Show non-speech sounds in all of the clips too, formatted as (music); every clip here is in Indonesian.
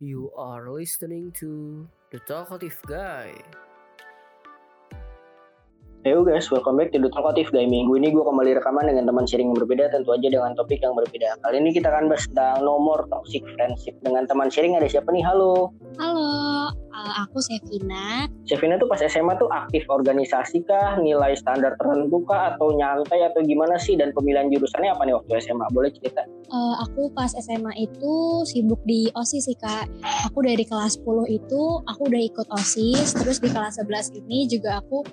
You are listening to The Talkative Guy. Yo guys, welcome back to The Talkative Guy. Minggu ini gue kembali rekaman dengan teman sharing yang berbeda, tentu aja dengan topik yang berbeda. Kali ini kita akan bahas tentang nomor toxic friendship. Dengan teman sharing ada siapa nih? Halo. Halo, uh, aku Sevina. Sevina tuh pas SMA tuh aktif organisasi kah? Nilai standar tertentu kah? Atau nyantai atau gimana sih? Dan pemilihan jurusannya apa nih waktu SMA? Boleh cerita? Uh, aku pas SMA itu sibuk di OSIS sih kak. Aku dari kelas 10 itu aku udah ikut OSIS. Terus di kelas 11 ini juga aku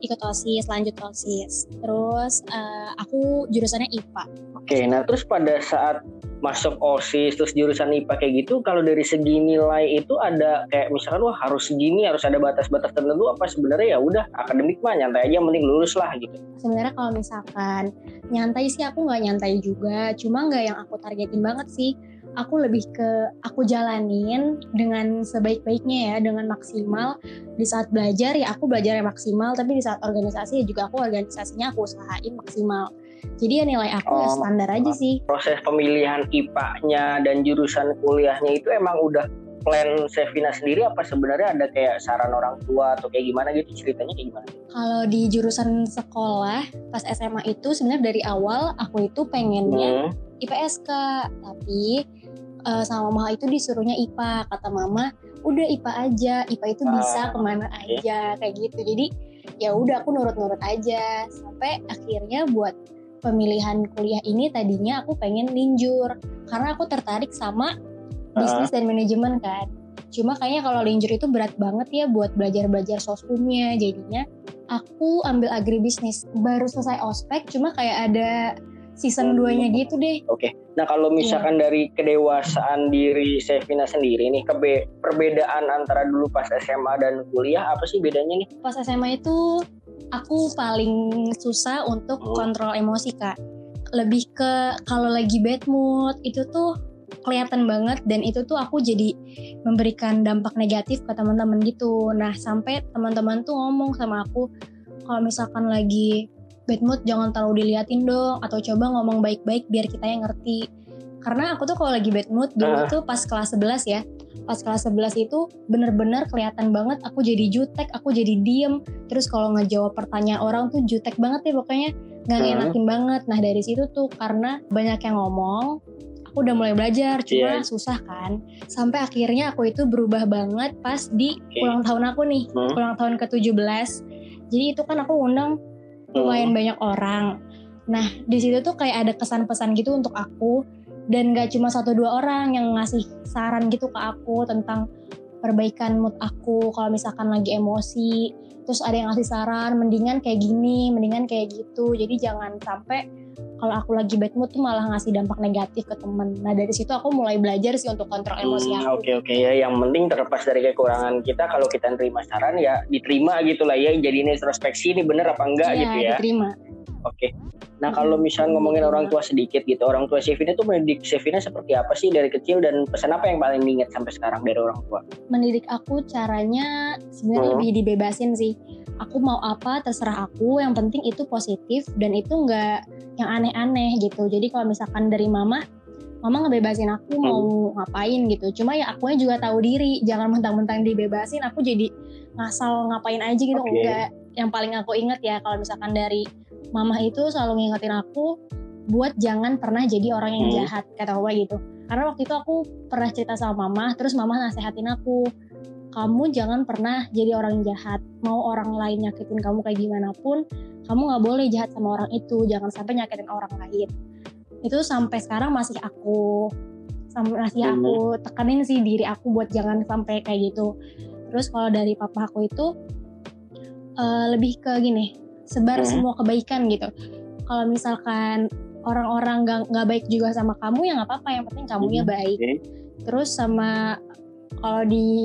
ikut OSIS, lanjut OSIS. Terus uh, aku jurusannya IPA. Oke, nah terus pada saat masuk OSIS terus jurusan IPA kayak gitu kalau dari segi nilai itu ada kayak misalkan wah harus segini harus ada batas-batas tertentu apa sebenarnya ya udah akademik mah nyantai aja mending lulus lah gitu. Sebenarnya kalau misalkan nyantai sih aku nggak nyantai juga, cuma nggak yang aku targetin banget sih aku lebih ke aku jalanin dengan sebaik-baiknya ya dengan maksimal. Di saat belajar ya aku belajar yang maksimal tapi di saat organisasi ya juga aku organisasinya aku usahain maksimal. Jadi ya nilai aku ya oh, ya standar aja sih. Proses pemilihan IPA-nya dan jurusan kuliahnya itu emang udah plan Sevina sendiri apa sebenarnya ada kayak saran orang tua atau kayak gimana gitu? Ceritanya kayak gimana? Kalau di jurusan sekolah pas SMA itu sebenarnya dari awal aku itu pengennya hmm. IPS kak. Tapi uh, sama mama itu disuruhnya IPA kata mama udah IPA aja. IPA itu bisa uh, ke mana aja kayak gitu. Jadi ya udah aku nurut-nurut aja. Sampai akhirnya buat pemilihan kuliah ini tadinya aku pengen linjur. Karena aku tertarik sama bisnis dan manajemen kan. Cuma kayaknya kalau linjur itu berat banget ya buat belajar-belajar soskumnya jadinya aku ambil agribisnis. Baru selesai ospek cuma kayak ada season 2-nya hmm. gitu deh. Oke. Okay. Nah, kalau misalkan yeah. dari kedewasaan diri Sevina sendiri nih, kebe perbedaan antara dulu pas SMA dan kuliah apa sih bedanya nih? Pas SMA itu aku paling susah untuk hmm. kontrol emosi, Kak. Lebih ke kalau lagi bad mood itu tuh kelihatan banget dan itu tuh aku jadi memberikan dampak negatif ke teman-teman gitu. Nah, sampai teman-teman tuh ngomong sama aku kalau misalkan lagi bad mood jangan terlalu diliatin dong atau coba ngomong baik-baik biar kita yang ngerti karena aku tuh kalau lagi bad mood dulu uh. tuh pas kelas 11 ya pas kelas 11 itu bener-bener kelihatan banget aku jadi jutek aku jadi diem terus kalau ngejawab pertanyaan orang tuh jutek banget ya pokoknya nggak uh. ngenakin banget nah dari situ tuh karena banyak yang ngomong aku udah mulai belajar cuma yeah. susah kan sampai akhirnya aku itu berubah banget pas di okay. ulang tahun aku nih hmm. ulang tahun ke 17 jadi itu kan aku undang lumayan banyak orang. Nah di situ tuh kayak ada kesan-pesan gitu untuk aku. Dan gak cuma satu dua orang yang ngasih saran gitu ke aku tentang perbaikan mood aku kalau misalkan lagi emosi. Terus ada yang ngasih saran mendingan kayak gini mendingan kayak gitu. Jadi jangan sampai kalau aku lagi bad mood tuh malah ngasih dampak negatif ke temen nah dari situ aku mulai belajar sih untuk kontrol emosi hmm, aku oke okay, oke okay. ya yang penting terlepas dari kekurangan kita kalau kita terima saran ya diterima gitu lah ya jadi ini introspeksi ini bener apa enggak iya, gitu ya diterima Oke. Nah kalau misalnya ngomongin orang tua sedikit gitu, orang tua Sevina tuh mendidik Sevina seperti apa sih dari kecil dan pesan apa yang paling diingat sampai sekarang dari orang tua? Mendidik aku caranya sebenarnya hmm. lebih dibebasin sih. Aku mau apa terserah aku, yang penting itu positif dan itu nggak yang aneh-aneh gitu. Jadi kalau misalkan dari mama, mama ngebebasin aku hmm. mau ngapain gitu. Cuma ya akunya juga tahu diri, jangan mentang-mentang dibebasin aku jadi ngasal ngapain aja gitu okay. enggak. Yang paling aku inget ya kalau misalkan dari mama itu selalu ngingetin aku buat jangan pernah jadi orang yang hmm. jahat kata gue gitu karena waktu itu aku pernah cerita sama mama terus mama nasehatin aku kamu jangan pernah jadi orang jahat. Mau orang lain nyakitin kamu kayak gimana pun kamu nggak boleh jahat sama orang itu. Jangan sampai nyakitin orang lain. Itu sampai sekarang masih aku sampai masih hmm. aku tekanin sih diri aku buat jangan sampai kayak gitu. Terus kalau dari papa aku itu uh, lebih ke gini sebar hmm. semua kebaikan gitu. Kalau misalkan orang-orang gak, gak baik juga sama kamu ya nggak apa-apa. Yang penting kamunya hmm. baik. Terus sama kalau di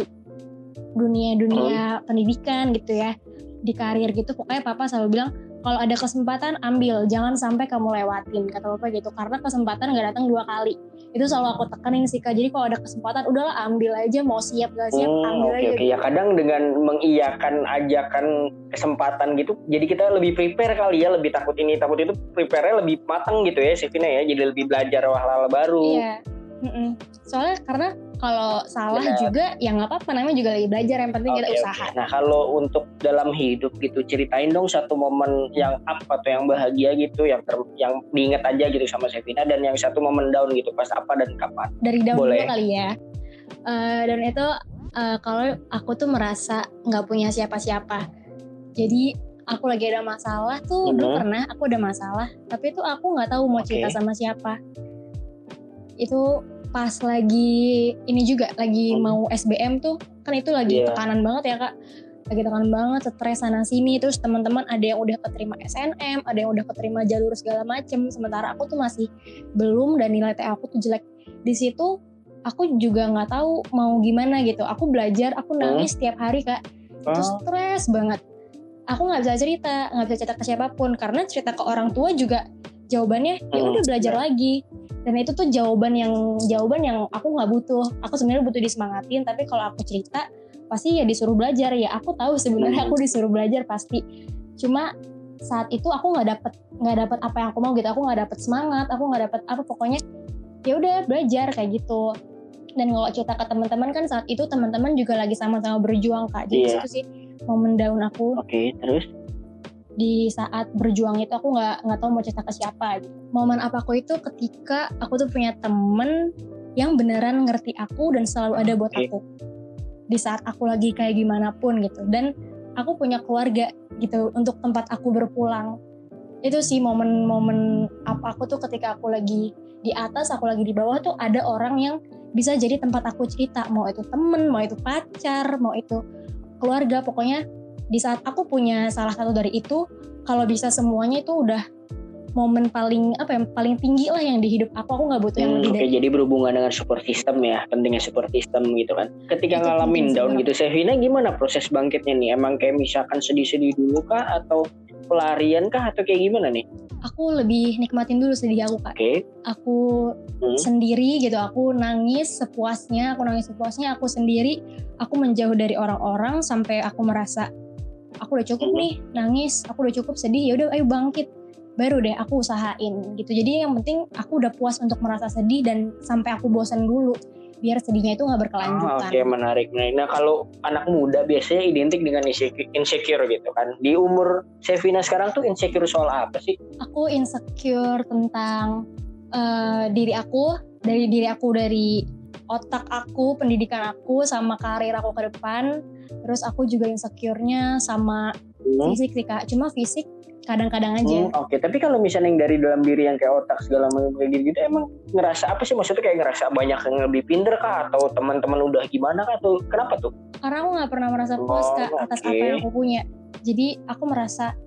dunia dunia hmm. pendidikan gitu ya di karir gitu pokoknya papa selalu bilang kalau ada kesempatan ambil jangan sampai kamu lewatin kata bapak gitu. Karena kesempatan nggak datang dua kali. Itu selalu aku tekanin sih kak. Jadi kalau ada kesempatan udahlah ambil aja mau siap gak siap Hmm, ambil oke aja oke. Ya kadang dengan mengiyakan ajakan kesempatan gitu jadi kita lebih prepare kali ya lebih takut ini takut itu prepare lebih matang gitu ya Sivina ya jadi lebih belajar hal-hal baru. Iya. Mm-mm. soalnya karena kalau salah Benar. juga ya nggak apa-apa namanya juga lagi belajar yang penting kita Oke, usaha oke. Nah kalau untuk dalam hidup gitu ceritain dong satu momen yang up atau yang bahagia gitu yang ter, yang diingat aja gitu sama Sevina dan yang satu momen down gitu pas apa dan kapan. dari daun Boleh. dulu kali ya Eh, dan itu eh, kalau aku tuh merasa nggak punya siapa-siapa jadi aku lagi ada masalah tuh dulu Mhm. pernah aku ada masalah tapi tuh aku nggak tahu mau cerita Oke. sama siapa itu pas lagi ini juga lagi Hmm. mau SBM tuh kan itu lagi Iya. tekanan banget ya kak lagi tekanan banget stres sana sini terus teman-teman ada yang udah keterima SNM ada yang udah keterima jalur segala macem sementara aku tuh masih belum dan nilai TA aku tuh jelek di situ aku juga nggak tahu mau gimana gitu aku belajar aku nangis setiap hari kak itu Oh. stres banget aku nggak bisa cerita nggak bisa cerita ke siapa pun karena cerita ke orang tua juga jawabannya ya Hmm, udah belajar lagi. Dan itu tuh jawaban yang jawaban yang aku nggak butuh. Aku sebenarnya butuh disemangatin tapi kalau aku cerita pasti ya disuruh belajar. Ya aku tahu sebenarnya Hmm. aku disuruh belajar pasti. Cuma saat itu aku nggak dapet nggak dapet apa yang aku mau gitu. Aku nggak dapet semangat aku nggak dapet apa. Pokoknya ya udah belajar kayak gitu. Dan kalau cerita ke teman-teman kan saat itu teman-teman juga lagi sama-sama berjuang kak. Jadi Iya. itu sih momen down aku. Oke terus di saat berjuang itu aku nggak nggak tahu mau cerita ke siapa. Gitu. momen apa aku itu ketika aku tuh punya temen yang beneran ngerti aku dan selalu ada buat aku. Di saat aku lagi kayak gimana pun gitu. Dan aku punya keluarga gitu untuk tempat aku berpulang. Itu sih momen-momen apa aku tuh ketika aku lagi di atas aku lagi di bawah tuh ada orang yang bisa jadi tempat aku cerita. Mau itu temen mau itu pacar mau itu keluarga. Pokoknya di saat aku punya salah satu dari itu kalau bisa semuanya itu udah momen paling apa ya paling tinggi lah yang di hidup aku. Aku nggak butuh yang Hmm, lebih Oke dari jadi berhubungan dengan support system ya pentingnya support system gitu kan. Ketika Itu ngalamin down gitu Sevina gimana proses bangkitnya nih? Emang kayak misalkan sedih-sedih dulu kah? Atau pelarian kah? Atau kayak gimana nih? Aku lebih nikmatin dulu sedih aku kak. Oke. Aku Hmm. sendiri gitu aku nangis sepuasnya aku nangis sepuasnya aku sendiri aku menjauh dari orang-orang sampai aku merasa aku udah cukup nih nangis aku udah cukup sedih ya udah ayo bangkit baru deh aku usahain gitu jadi yang penting aku udah puas untuk merasa sedih dan sampai aku bosan dulu biar sedihnya itu nggak berkelanjutan Oke menarik menarik. Nah kalau anak muda biasanya identik dengan insecure, gitu kan. Di umur Sevina sekarang tuh insecure soal apa sih? aku insecure tentang eh, diri aku dari diri aku dari otak aku pendidikan aku sama karir aku ke depan terus aku juga insecure-nya sama Hmm. fisik sih kak cuma fisik kadang-kadang aja Hmm, Oke, tapi kalau misalnya yang dari dalam diri yang kayak otak segala macam kayak gitu, emang ngerasa apa sih? Maksudnya kayak ngerasa banyak yang lebih pinter kah? Atau teman-teman udah gimana kah? Atau kenapa tuh? karena aku nggak pernah merasa puas Oh, kak atas apa yang aku punya jadi aku merasa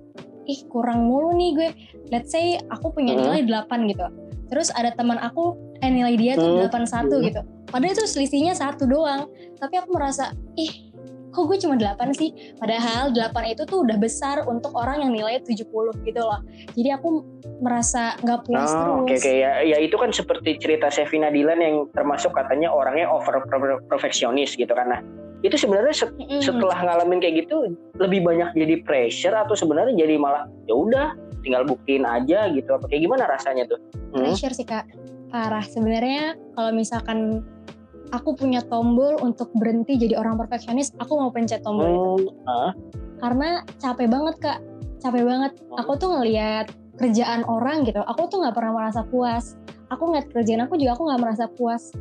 ih kurang mulu nih gue let's say aku punya Hmm. nilai 8 gitu terus ada teman aku eh nilai dia tuh Hmm. 81 Hmm. gitu padahal itu selisihnya satu doang tapi aku merasa ih kok gue cuma 8 sih padahal 8 itu tuh udah besar untuk orang yang nilainya 70 gitu loh jadi aku merasa nggak puas Oh, terus oke oke ya, ya itu kan seperti cerita Sevina Dilan yang termasuk katanya orangnya over perfeksionis gitu kan. Nah, itu sebenarnya set- Mm-mm. setelah ngalamin kayak gitu lebih banyak jadi pressure atau sebenarnya jadi malah ya udah tinggal buktiin aja gitu. Apa kayak gimana rasanya tuh? Hmm? pressure sih kak. Parah. Sebenarnya kalau misalkan aku punya tombol untuk berhenti jadi orang perfeksionis aku mau pencet tombol itu. Hmm, ah, karena capek banget kak. Capek banget. Hmm. aku tuh ngelihat kerjaan orang gitu aku tuh nggak pernah merasa puas. Aku ngeliat kerjaan aku juga aku nggak merasa puas.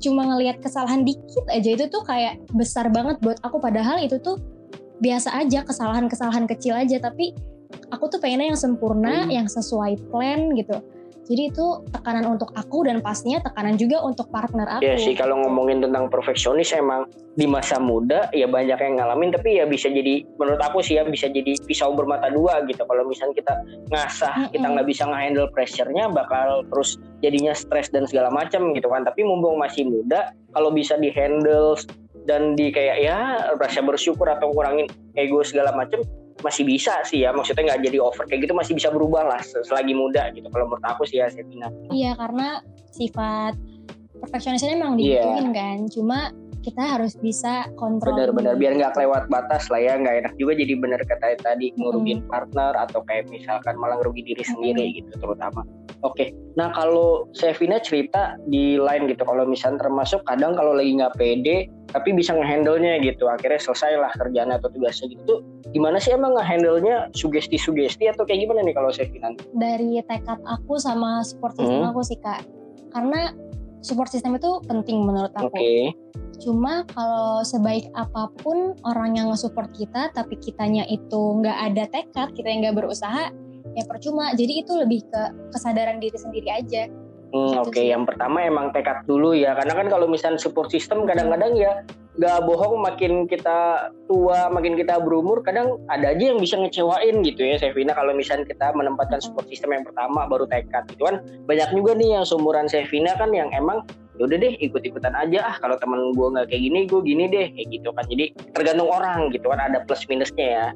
Cuma ngelihat kesalahan dikit aja itu tuh kayak besar banget buat aku. Padahal itu tuh biasa aja kesalahan-kesalahan kecil aja. Tapi aku tuh pengennya yang sempurna Hmm. yang sesuai plan gitu jadi itu tekanan untuk aku dan pastinya tekanan juga untuk partner aku ya sih kalau ngomongin tentang perfeksionis emang di masa muda ya banyak yang ngalamin tapi ya bisa jadi menurut aku sih ya bisa jadi pisau bermata dua gitu kalau misalnya kita ngasah Mm-mm. kita nggak bisa nge-handle pressure-nya bakal terus jadinya stres dan segala macam gitu kan tapi mumpung masih muda kalau bisa di-handle dan di kayak ya rasa bersyukur atau kurangin ego segala macam masih bisa sih ya maksudnya nggak jadi over kayak gitu masih bisa berubah lah selagi muda gitu kalau menurut aku sih ya Sevina iya karena sifat perfeksionisnya emang iya. dibutuhin yeah. kan cuma kita harus bisa kontrol benar-benar biar nggak kelewat batas lah ya nggak enak juga jadi benar kata tadi ngerugin hmm. partner atau kayak misalkan malah ngerugi diri sendiri hmm. gitu terutama oke nah kalau Sevina cerita di lain gitu kalau misalnya termasuk kadang kalau lagi nggak pede tapi bisa ngehandle-nya gitu akhirnya selesai lah kerjaan atau tugasnya gitu gimana sih emang ngehandle-nya sugesti-sugesti atau kayak gimana nih kalau Sevina dari tekad aku sama support system hmm. aku sih kak karena support system itu penting menurut aku. Okay. Cuma kalau sebaik apa pun orang yang nge-support kita, tapi kitanya itu nggak ada tekad, kita yang nggak berusaha, ya percuma. Jadi itu lebih ke kesadaran diri sendiri aja. Hmm, Oke, okay. yang pertama emang tekad dulu ya, karena kan kalau misalnya support system kadang-kadang ya nggak bohong makin kita tua makin kita berumur kadang ada aja yang bisa ngecewain gitu ya Sevina kalau misalnya kita menempatkan support system yang pertama baru tekad gitu kan banyak juga nih yang seumuran Sevina kan yang emang udah deh ikut-ikutan aja. Ah kalau temen gue nggak kayak gini gue gini deh kayak gitu kan. Jadi tergantung orang gitu kan ada plus minusnya ya.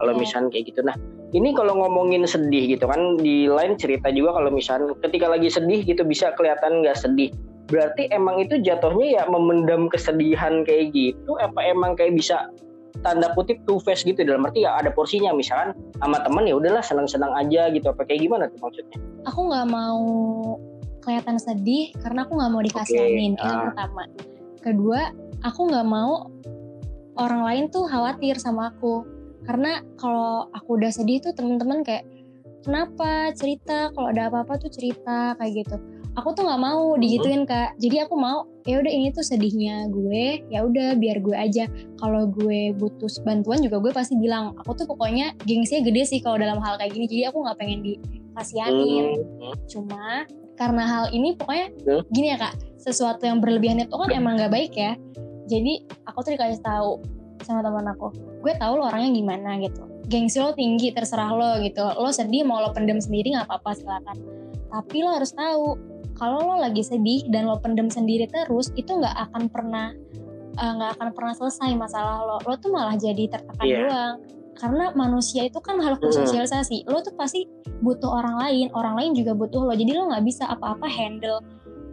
Kalau iya. misalnya kayak gitu. Nah ini kalau ngomongin sedih gitu kan di lain cerita juga kalau misalnya ketika lagi sedih gitu bisa kelihatan nggak sedih. Berarti emang itu jatuhnya ya memendam kesedihan kayak gitu apa emang kayak bisa tanda kutip two face gitu? Dalam arti ya ada porsinya misalkan sama temen ya udahlah senang-senang aja gitu. Apa kayak gimana tuh maksudnya? Aku nggak mau kelihatan sedih karena aku nggak mau dikasihanin. Okay. yang ah. pertama. Kedua aku nggak mau orang lain tuh khawatir sama aku. Karena kalau aku udah sedih tuh temen-temen kayak kenapa? Cerita. Kalau ada apa-apa tuh cerita kayak gitu. Aku tuh nggak mau digituin kak. Jadi aku mau ya udah ini tuh sedihnya gue. Ya udah biar gue aja. Kalau gue butuh bantuan juga gue pasti bilang. Aku tuh pokoknya gengsinya gede sih kalau dalam hal kayak gini. Jadi aku nggak pengen dikasihanin. Hmm. cuma karena hal ini pokoknya hmm. gini ya kak. Sesuatu yang berlebihan itu kan emang nggak baik ya. Jadi aku tuh dikasih tahu sama teman aku gue tahu lo orangnya gimana gitu. Gengsi lo tinggi terserah lo gitu. Lo sedih mau lo pendem sendiri nggak apa-apa silakan. Tapi lo harus tahu kalau lo lagi sedih dan lo pendem sendiri terus itu nggak akan pernah eh, nggak uh, akan pernah selesai masalah lo. Lo tuh malah jadi tertekan yeah. doang karena manusia itu kan makhluk bersosialisasi lo tuh pasti butuh orang lain orang lain juga butuh lo. Jadi lo nggak bisa apa-apa handle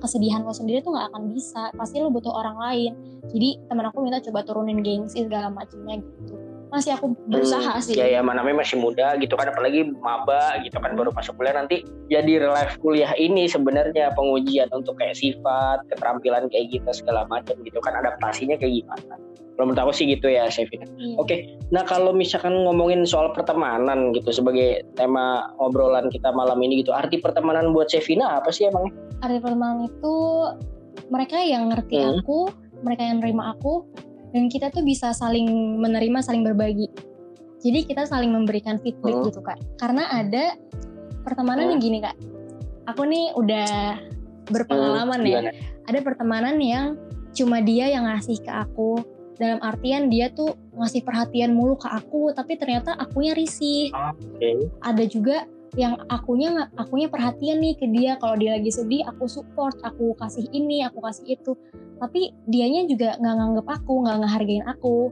kesedihan lo sendiri tuh nggak akan bisa. Pasti lo butuh orang lain. Jadi teman aku minta coba turunin gengsi segala macamnya gitu masih aku berusaha hmm, sih. Ya ya mana masih muda gitu kan apalagi maba gitu kan baru masuk kuliah nanti jadi live kuliah ini sebenarnya pengujian untuk kayak sifat, keterampilan kayak gitu segala macam gitu kan adaptasinya kayak gimana. Kalau menurut aku sih gitu ya Sevina. Iya. Oke, okay. nah kalau misalkan ngomongin soal pertemanan gitu sebagai tema obrolan kita malam ini gitu, arti pertemanan buat Sevina apa sih emangnya? Arti pertemanan itu mereka yang ngerti hmm. aku, mereka yang nerima aku, dan kita tuh bisa saling menerima saling berbagi. Jadi kita saling memberikan feedback oh. gitu kak. Karena ada pertemanan oh. yang gini kak. Aku nih udah berpengalaman oh, ya ada pertemanan yang cuma dia yang ngasih ke aku. Dalam artian dia tuh ngasih perhatian mulu ke aku tapi ternyata akunya risih. Okay. ada juga yang akunya akunya perhatian nih ke dia. Kalau dia lagi sedih aku support aku kasih ini aku kasih itu. Tapi dianya juga nggak nganggep aku nggak ngehargain aku.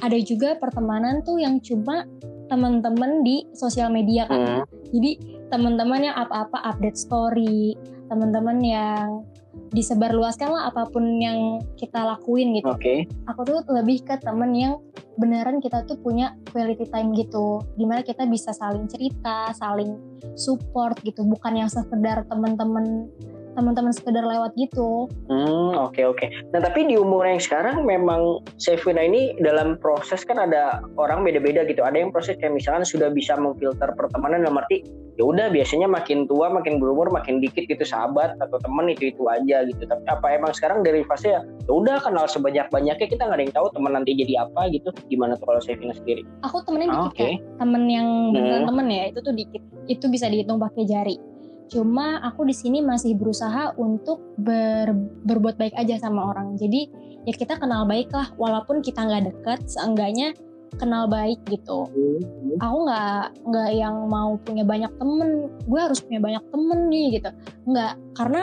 Ada juga pertemanan tuh yang cuma teman-teman di sosial media kan. Hmm. jadi teman-teman yang apa-apa update story teman-teman yang disebarluaskan lah apa pun yang kita lakuin gitu. Oke. Okay. Aku tuh lebih ke temen yang beneran kita tuh punya quality time gitu, di mana kita bisa saling cerita, saling support gitu, bukan yang sekedar temen-temen teman-teman sekedar lewat gitu. Hmm, oke okay, oke. Okay. Nah, tapi di umur yang sekarang memang Sevina ini dalam proses kan ada orang beda-beda gitu. Ada yang proses kayak misalkan sudah bisa memfilter pertemanan dalam arti ya udah biasanya makin tua makin berumur makin dikit gitu sahabat atau teman itu itu aja gitu. Tapi apa emang sekarang dari fase ya ya udah kenal sebanyak-banyaknya kita nggak ada yang tahu teman nanti jadi apa gitu. Gimana tuh kalau Sevina sendiri? Aku temennya dikit ah, okay. ya. Temen yang hmm. temen ya itu tuh dikit. Itu bisa dihitung pakai jari Cuma aku di sini masih berusaha untuk ber, berbuat baik aja sama orang. Jadi ya kita kenal baik lah, walaupun kita nggak deket, seenggaknya kenal baik gitu. Hmm. Aku nggak nggak yang mau punya banyak temen, gue harus punya banyak temen nih gitu. Nggak, karena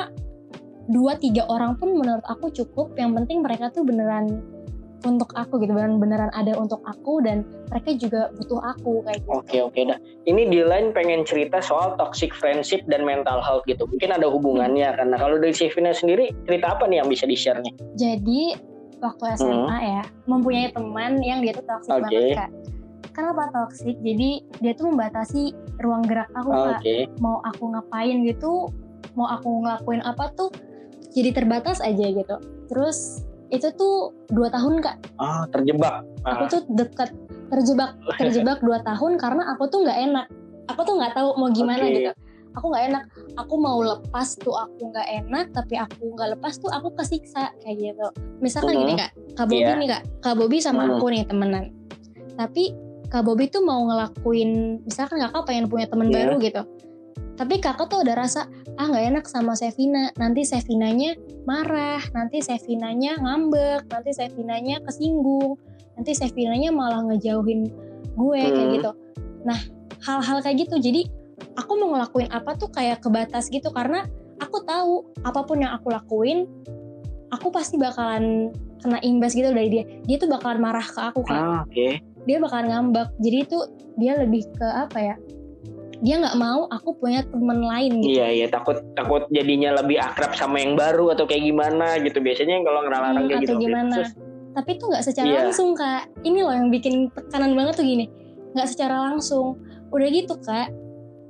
dua tiga orang pun menurut aku cukup. Yang penting mereka tuh beneran untuk aku gitu beneran beneran ada untuk aku dan mereka juga butuh aku kayak gitu Oke oke dah. Ini di lain pengen cerita soal toxic friendship dan mental health gitu. Mungkin ada hubungannya karena kalau dari Sevina sendiri cerita apa nih yang bisa di share nih? jadi waktu SMA ya mempunyai teman yang dia tuh toxic Oke. banget kak kenapa toxic jadi dia tuh membatasi ruang gerak aku kak Oke. mau aku ngapain gitu mau aku ngelakuin apa tuh jadi terbatas aja gitu terus itu tuh dua tahun kak Ah terjebak. aku Ah, tuh deket terjebak terjebak dua tahun karena aku tuh nggak enak aku tuh nggak tahu mau gimana Oke. gitu aku nggak enak aku mau lepas tuh aku nggak enak tapi aku nggak lepas tuh aku kesiksa kayak gitu misalkan Mhm. gini kak kak Bobi Iya. nih kak kak Bobi sama Mhm. aku nih temenan tapi kak Bobi tuh mau ngelakuin misalkan kakak pengen punya temen Iya. baru gitu tapi kakak tuh ada rasa ah nggak enak sama Sevina. Nanti Sevinanya marah nanti Sevinanya ngambek nanti Sevinanya kesinggung nanti Sevinanya malah ngejauhin gue kayak Hmm. gitu. Nah hal-hal kayak gitu. Jadi aku mau ngelakuin apa tuh kayak kebatas gitu. Karena aku tahu apa pun yang aku lakuin aku pasti bakalan kena imbas gitu dari dia. Dia tuh bakalan marah ke aku kan Ah, Oke. dia bakalan ngambek. Jadi itu dia lebih ke apa ya dia nggak mau aku punya temen lain gitu. Iya iya takut takut jadinya lebih akrab sama yang baru atau kayak gimana gitu. Biasanya kalau ngelarang Hmm, kayak gitu. gimana. Terus, tapi itu nggak secara Iya. langsung kak. Ini loh yang bikin tekanan banget tuh gini. Nggak secara langsung. Udah gitu kak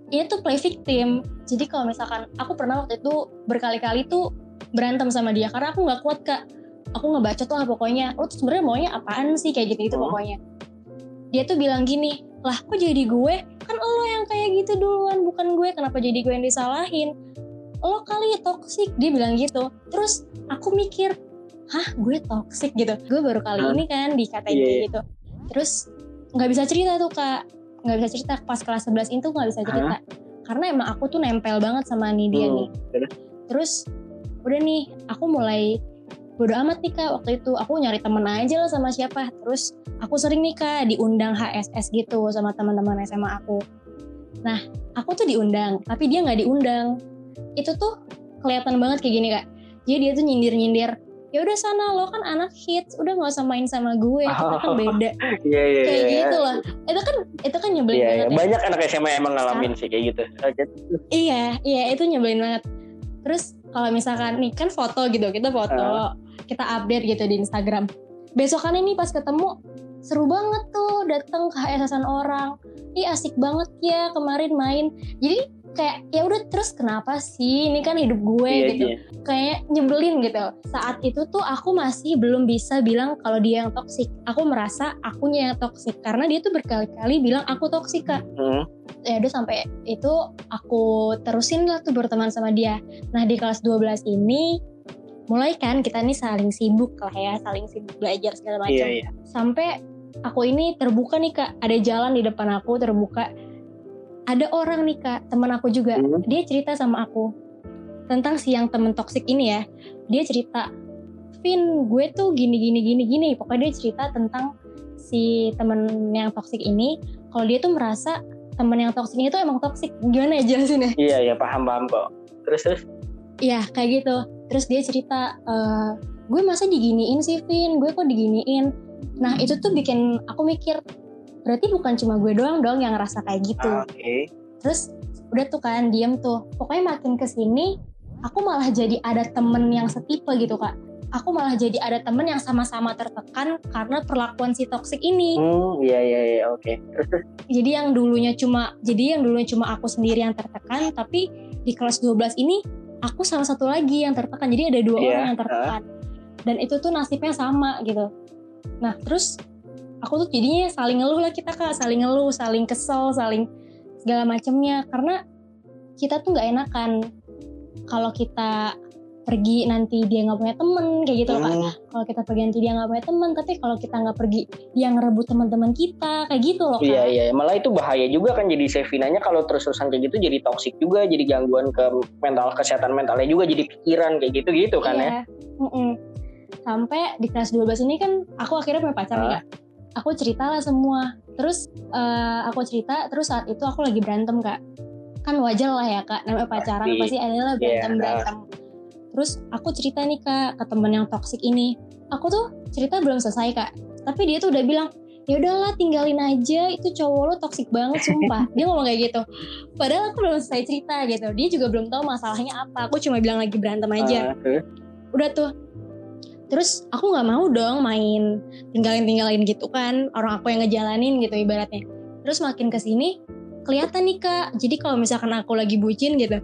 ini tuh play victim. Jadi kalau misalkan aku pernah waktu itu berkali-kali tuh berantem sama dia karena aku nggak kuat kak. Aku ngebacot lah pokoknya. Lo tuh sebenarnya maunya apaan sih? Kayak gitu gitu Hmm. pokoknya. Dia tuh bilang gini lah kok jadi gue? Kan lo yang kayak gitu duluan bukan gue. Kenapa jadi gue yang disalahin? Lo kali toksik dia bilang gitu. Terus aku mikir hah gue toxic? Gitu. Gue baru kali ini kan dikatain Iya, iya. gitu. Terus nggak bisa cerita tuh kak. Nggak bisa cerita. Pas kelas 11 itu nggak bisa cerita. Karena emang aku tuh nempel banget sama nih dia Hmm, nih. terus udah nih aku mulai bodo amat nih kak waktu itu. Aku nyari temen aja lah sama siapa. Terus aku sering nih kak diundang HSS gitu sama teman-teman SMA aku. Nah aku tuh diundang tapi dia nggak diundang. Itu tuh kelihatan banget kayak gini kak. Jadi dia tuh nyindir nyindir ya udah sana lo kan anak hits udah nggak usah main sama gue kita kan beda. (laughs) Iya iya kayak iya. gitu loh. Itu kan itu kan nyebelin Iya, iya. banget ya. banyak anak SMA emang ngalamin sih kayak gitu. Iya, iya itu nyebelin banget. Terus kalau misalkan nih kan foto gitu, kita foto, kita update gitu di Instagram. Besokannya nih pas ketemu seru banget tuh datang ke HSSan orang. Ih asik banget ya kemarin main. Jadi kayak ya udah terus kenapa sih ini kan hidup gue Iya, gitu iya. kayak nyebelin gitu saat itu tuh aku masih belum bisa bilang kalau dia yang toksik aku merasa akunya yang toksik karena dia tuh berkali-kali bilang aku toksik kak Hmm. ya udah sampai itu aku terusin lah tuh berteman sama dia nah di kelas 12 ini mulai kan kita nih saling sibuk lah ya saling sibuk belajar segala macam. Iya iya. sampai aku ini terbuka nih kak. Ada jalan di depan aku terbuka. Ada orang nih kak teman aku juga. Hmm. dia cerita sama aku tentang si yang temen toksik ini ya. Dia cerita Vin gue tuh gini gini gini gini. Pokoknya dia cerita tentang si temen yang toksik ini. Kalau dia tuh merasa temen yang toksik itu emang toksik gimana ya jelasin ya Iya iya paham paham kok. Terus terus. Iya kayak gitu terus dia cerita "Eh, gue masa diginiin sih Vin gue kok diginiin nah itu tuh bikin aku mikir berarti bukan cuma gue doang dong yang ngerasa kayak gitu Oke. terus udah tuh kan diem tuh pokoknya makin ke sini aku malah jadi ada temen yang setipe gitu kak aku malah jadi ada temen yang sama-sama tertekan karena perlakuan si toksik ini Hmm iya iya iya oke. Terus. (laughs) jadi yang dulunya cuma jadi yang dulunya cuma aku sendiri yang tertekan tapi di kelas 12 ini aku salah satu lagi yang tertekan. Jadi ada dua Iya, orang yang tertekan. Dan itu tuh nasibnya sama gitu. Nah terus aku tuh jadinya saling ngeluh lah kita kak. Saling ngeluh saling kesel saling segala macamnya karena kita tuh nggak enakan kalau kita pergi nanti dia nggak punya temen kayak gitu loh kak Hmm, kalau kita pergi nanti dia nggak punya teman tapi kalau kita nggak pergi dia ngerebut teman-teman kita kayak gitu loh kak Iya iya malah itu bahaya juga kan jadi Sevinanya kalau terus-terusan kayak gitu jadi toksik juga jadi gangguan ke mental kesehatan mentalnya juga jadi pikiran kayak gitu gitu kan ya. Iya. Mm-mm. Sampai di kelas 12 ini kan aku akhirnya punya pacar nih Ah. kak. Aku cerita lah semua. Terus eh, aku cerita, terus saat itu aku lagi berantem kak. Kan wajar lah ya kak, namanya pacaran Pasti. pasti ada lah berantem Iya. berantem. Terus aku cerita nih kak ke temen yang toxic ini. Aku tuh cerita belum selesai kak. Tapi dia tuh udah bilang ya udahlah tinggalin aja. Itu cowok lo toxic banget sumpah. (laughs) Dia ngomong kayak gitu. Padahal aku belum selesai cerita gitu. Dia juga belum tahu masalahnya apa. Aku cuma bilang lagi berantem aja. Ah, udah tuh. Terus aku nggak mau dong main tinggalin tinggalin gitu kan orang aku yang ngejalanin gitu ibaratnya. Terus makin ke sini kelihatan nih kak. Jadi kalau misalkan aku lagi bucin gitu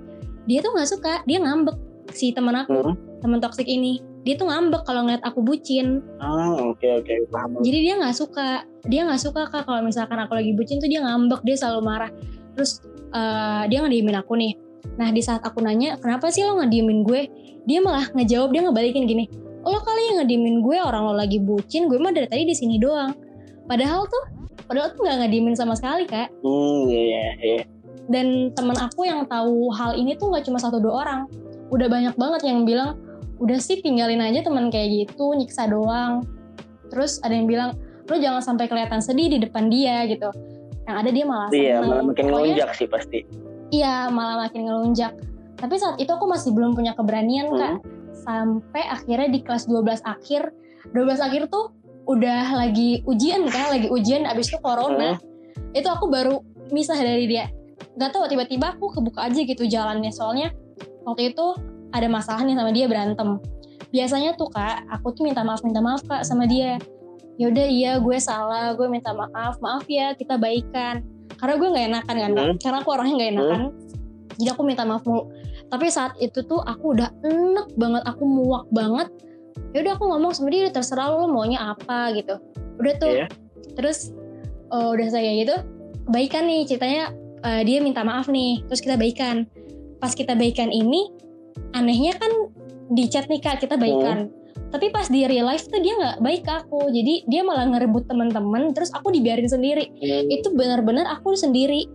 dia tuh nggak suka. Dia ngambek si teman aku Hmm. teman toksik ini. Dia tuh ngambek kalau ngeliat aku bucin. Ah, oke oke. Paham. jadi dia nggak suka. Dia nggak suka kak kalau misalkan aku lagi bucin tuh dia ngambek dia selalu marah. Terus eh, dia ngediemin aku nih. Nah di saat aku nanya kenapa sih lo ngediemin gue? Dia malah ngejawab dia ngebalikin gini lo kali yang ngediemin gue orang lo lagi bucin gue mah dari tadi di sini doang. Padahal tuh padahal tuh nggak ngediemin sama sekali kak. Hmm, iya iya. iya. dan teman aku yang tahu hal ini tuh nggak cuma satu dua orang udah banyak banget yang bilang udah sih tinggalin aja teman kayak gitu nyiksa doang. Terus ada yang bilang lo jangan sampai kelihatan sedih di depan dia gitu. Yang ada dia malah Iya, seneng. malah makin ngelunjak sih pasti. iya malah makin ngelunjak. Tapi saat itu aku masih belum punya keberanian Hmm. kak sampai akhirnya di kelas 12 akhir 12 akhir tuh udah lagi ujian kan lagi ujian abis itu corona. Itu aku baru misah dari dia. Nggak tahu tiba-tiba aku kebuka aja gitu jalannya. Soalnya waktu itu ada masalah nih sama dia berantem. Biasanya tuh kak aku tuh minta maaf minta maaf kak sama dia. Yaudah iya gue salah gue minta maaf maaf ya kita baikan. Karena gue nggak enakan kan kak. Hmm. karena aku orangnya nggak enakan. Jadi aku minta maaf mulu. Tapi saat itu tuh aku udah enek banget aku muak banget. Ya udah aku ngomong sama dia "Udah terserah lo, lo maunya apa gitu. Udah tuh. Iya. terus eh, udah saya gitu baikan nih ceritanya eh, dia minta maaf nih terus kita baikan pas kita baikan ini anehnya kan di chat nih kak kita baikan. Tapi pas di real life tuh dia nggak baik ke aku. Jadi dia malah ngerebut teman-teman terus aku dibiarin sendiri. Hmm. itu benar-benar aku sendiri.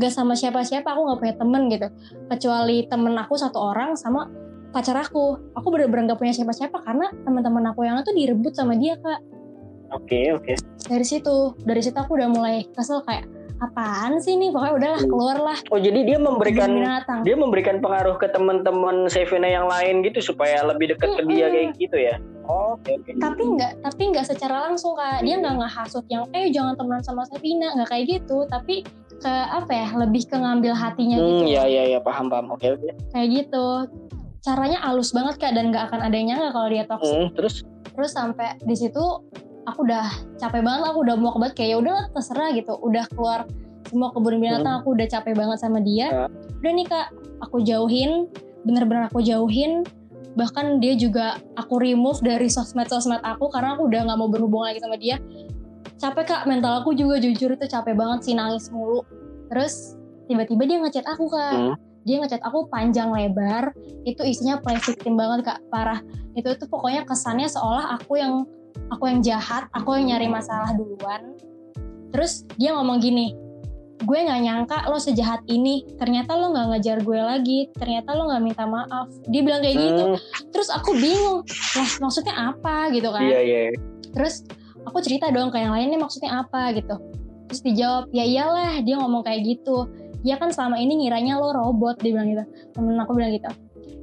Gak sama siapa-siapa aku nggak punya temen gitu. Kecuali temen aku satu orang sama pacar aku. Aku bener-bener gak punya siapa-siapa karena teman-teman aku yang itu direbut sama dia kak. Oke oke. dari situ dari situ aku udah mulai kesel kayak apaan sih nih pokoknya udahlah Hmm. keluar lah Oh jadi dia memberikan binatang dia memberikan pengaruh ke teman-teman Sevina yang lain gitu supaya lebih dekat ke dia kayak gitu ya. Oh, Oke oke. tapi nggak tapi nggak secara langsung kak dia nggak ngehasut yang eh jangan temenan sama Sabina nggak kayak gitu tapi ke apa ya lebih ke ngambil hatinya Hmm, gitu ya ya ya paham paham. Oke oke. kayak gitu caranya halus banget kak dan nggak akan ada yang nyangka kalau dia toxic Hmm, terus terus sampai di situ aku udah capek banget aku udah mau banget kayak ya udah terserah gitu. Udah keluar semua kebun binatang aku udah capek banget sama dia. Ya. udah nih kak aku jauhin bener-bener aku jauhin. Bahkan dia juga aku remove dari sosmed-sosmed aku karena aku udah nggak mau berhubungan lagi sama dia. Capek kak mental aku juga jujur itu capek banget sih nangis mulu. Terus tiba-tiba dia ngechat aku kak. Hmm. dia ngechat aku panjang lebar itu isinya play victim banget kak parah. Itu tuh pokoknya kesannya seolah aku yang aku yang jahat aku yang nyari masalah duluan. Terus dia ngomong gini gue nggak nyangka lo sejahat ini. Ternyata lo nggak ngejar gue lagi. Ternyata lo nggak minta maaf. Dia bilang kayak gitu. Hmm, terus aku bingung lah maksudnya apa? Gitu kan. Iya iya. terus aku cerita dong ke yang lainnya maksudnya apa? Gitu. Terus dijawab ya iyalah dia ngomong kayak gitu. Dia kan selama ini ngiranya lo robot dia bilang gitu. Temen aku bilang gitu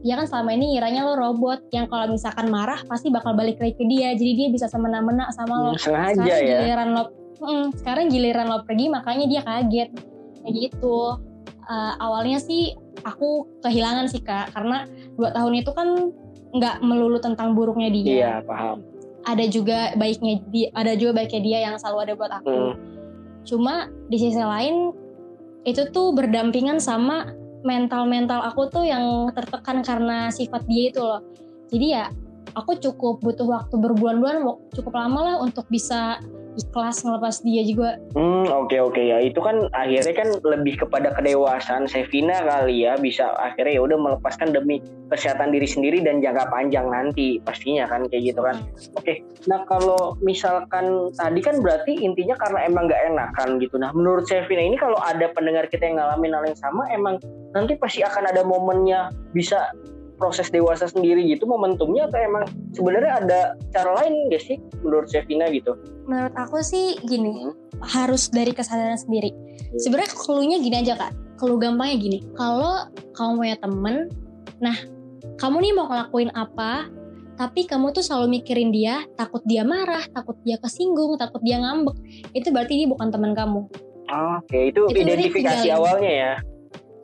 dia kan selama ini ngiranya lo robot yang kalau misalkan marah pasti bakal balik lagi ke dia. Jadi dia bisa semena-mena sama lo. Sengaja sekarang ya. giliran lo Mm, sekarang giliran lo pergi makanya dia kaget. Kayak gitu. Eh, awalnya sih aku kehilangan sih kak. Karena dua tahun itu kan nggak melulu tentang buruknya dia. Iya paham. ada juga baiknya dia ada juga baiknya dia yang selalu ada buat aku. Hmm. cuma di sisi lain itu tuh berdampingan sama mental mental aku tuh yang tertekan karena sifat dia itu loh. Jadi ya aku cukup butuh waktu berbulan-bulan cukup lama lah untuk bisa ikhlas ngelepas dia juga Hmm, oke oke ya. Itu kan akhirnya kan lebih kepada kedewasaan Sevina kali ya bisa akhirnya ya udah melepaskan demi kesehatan diri sendiri dan jangka panjang nanti pastinya kan kayak gitu kan. Oke. Nah, kalau misalkan tadi kan berarti intinya karena emang nggak enakan gitu. Nah, menurut Sevina ini kalau ada pendengar kita yang ngalamin hal yang sama emang nanti pasti akan ada momennya bisa proses dewasa sendiri gitu momentumnya atau emang sebenarnya ada cara lain gak sih menurut Sevina gitu? menurut aku sih gini Hmm. harus dari kesadaran sendiri. Sebenarnya clue-nya gini aja kak. Clue gampangnya gini. Kalau kamu punya temen nah kamu nih mau ngelakuin apa tapi kamu tuh selalu mikirin dia takut dia marah takut dia kesinggung takut dia ngambek itu berarti dia bukan teman kamu. Oke, itu, Itu identifikasi awalnya ya.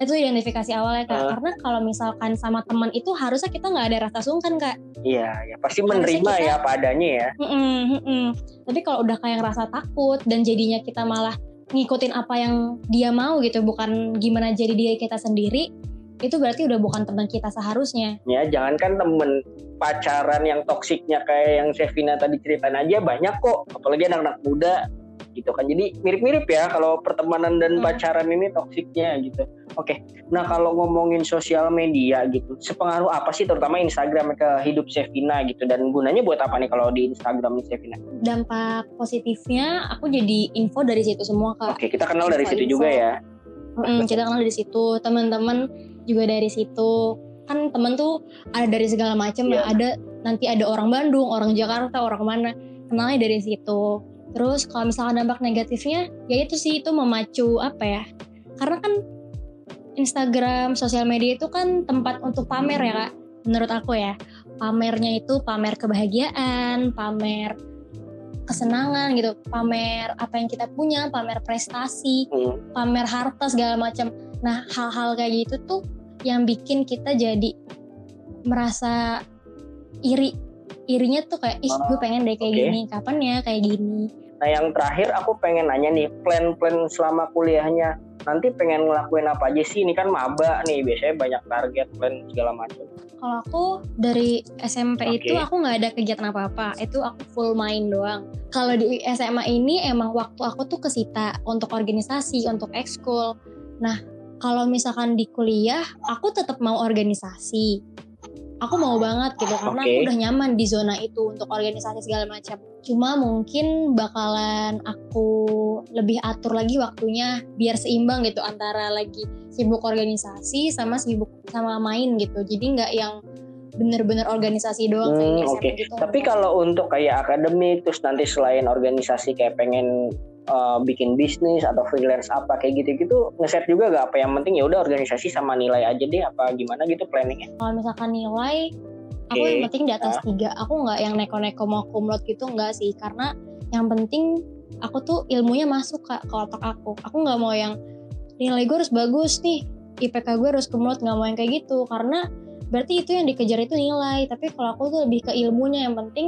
Itu identifikasi awalnya kak Ah. karena kalau misalkan sama teman itu harusnya kita nggak ada rasa sungkan kak Iya, ya pasti Harusnya menerima kita- ya apa adanya ya. Mm-mm, mm-mm. Tapi kalau udah kayak ngerasa takut dan jadinya kita malah ngikutin apa yang dia mau gitu, bukan gimana jadi diri kita sendiri, itu berarti udah bukan teman kita seharusnya. Ya, jangankan temen pacaran yang toksiknya kayak yang Sevina tadi ceritain aja banyak kok, apalagi anak-anak muda gitu kan. Jadi mirip-mirip ya kalau pertemanan dan Hmm. pacaran ini toksiknya gitu. Oke, nah kalau ngomongin sosial media gitu, sepengaruh apa sih terutama Instagram ke hidup Sevina gitu dan gunanya buat apa nih kalau di Instagram Sevina? Dampak positifnya, aku jadi info dari situ semua kak. Oke, kita kenal dari situ Info-info. juga ya. Mm, kita kenal dari situ, teman-teman juga dari situ. Kan temen tuh ada dari segala macam ya. Ada nanti ada orang Bandung, orang Jakarta, orang mana. Kenalnya dari situ. Terus kalau misalkan dampak negatifnya, ya itu sih itu memacu apa ya? Karena kan Instagram, sosial media itu kan tempat untuk pamer ya kak. Menurut aku ya, pamernya itu pamer kebahagiaan, pamer kesenangan gitu, pamer apa yang kita punya, pamer prestasi Hmm. pamer harta segala macam. Nah, hal-hal kayak gitu tuh yang bikin kita jadi merasa iri. Irinya tuh kayak, ih gue pengen deh kayak oke. gini, kapan ya kayak gini. Nah yang terakhir aku pengen nanya nih plan-plan selama kuliahnya nanti pengen ngelakuin apa aja sih ini kan maba nih biasanya banyak target plan segala macam. Kalau aku dari SMP Oke. itu aku nggak ada kegiatan apa-apa, itu aku full main doang. Kalau di SMA ini emang waktu aku tuh kesita untuk organisasi, untuk ekskul. Nah, kalau misalkan di kuliah, aku tetap mau organisasi. Aku mau banget gitu karena Oke. aku udah nyaman di zona itu untuk organisasi segala macam. Cuma mungkin bakalan aku lebih atur lagi waktunya biar seimbang gitu antara lagi sibuk organisasi sama sibuk sama main gitu. Jadi nggak yang bener-bener organisasi doang kayak Hmm, oke. gitu. Tapi kalau untuk kayak akademik terus nanti selain organisasi kayak pengen uh, bikin bisnis atau freelance apa kayak gitu-gitu ngeset juga gak apa yang penting ya udah organisasi sama nilai aja deh apa gimana gitu planningnya. kalau misalkan nilai aku yang penting di atas tiga. Aku nggak yang neko-neko mau kumlot gitu nggak sih. Karena yang penting aku tuh ilmunya masuk kak ke otak aku. Aku nggak mau yang nilai gue harus bagus nih. IPK gue harus kumlot nggak mau yang kayak gitu. Karena berarti itu yang dikejar itu nilai. Tapi kalau aku tuh lebih ke ilmunya. Yang penting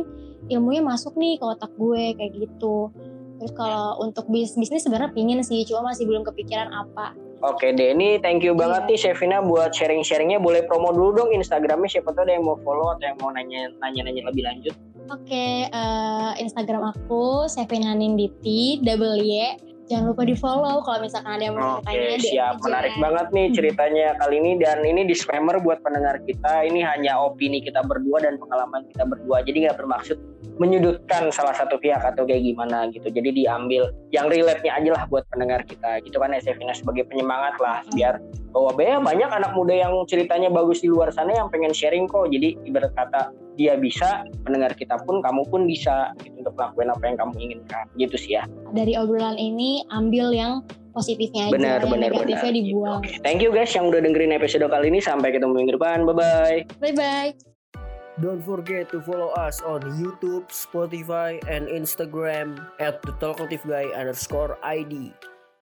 ilmunya masuk nih ke otak gue kayak gitu. Terus kalau untuk bis bisnis sebenarnya pingin sih. Cuma masih belum kepikiran apa Oke deh, ini thank you banget Iya. nih Shevina buat sharing-sharingnya. Boleh promo dulu dong Instagramnya siapa tahu ada yang mau follow atau yang mau nanya nanya-nanya lebih lanjut. Oke, eh, Instagram aku Sevina Ninditi, double Y. Jangan lupa di follow kalau misalkan ada yang mau Oke, tanya siap. Menarik banget nih ceritanya kali ini dan ini disclaimer buat pendengar kita. Ini hanya opini kita berdua dan pengalaman kita berdua. Jadi nggak bermaksud menyudutkan salah satu pihak atau kayak gimana gitu. Jadi diambil yang relate-nya aja lah buat pendengar kita. Gitu kan Sevina sebagai penyemangat lah biar bahwa ya banyak anak muda yang ceritanya bagus di luar sana yang pengen sharing kok. Jadi ibarat kata dia bisa, pendengar kita pun kamu pun bisa gitu, untuk melakukan apa yang kamu inginkan. Gitu sih ya. Dari obrolan ini ambil yang positifnya aja, Benar, yang benar, negatifnya benar. dibuang. Gitu. Thank you guys yang udah dengerin episode kali ini. Sampai ketemu minggu depan. Bye-bye. Bye bye. Don't forget to follow us on YouTube, Spotify, and Instagram at the Talkative Guy underscore ID.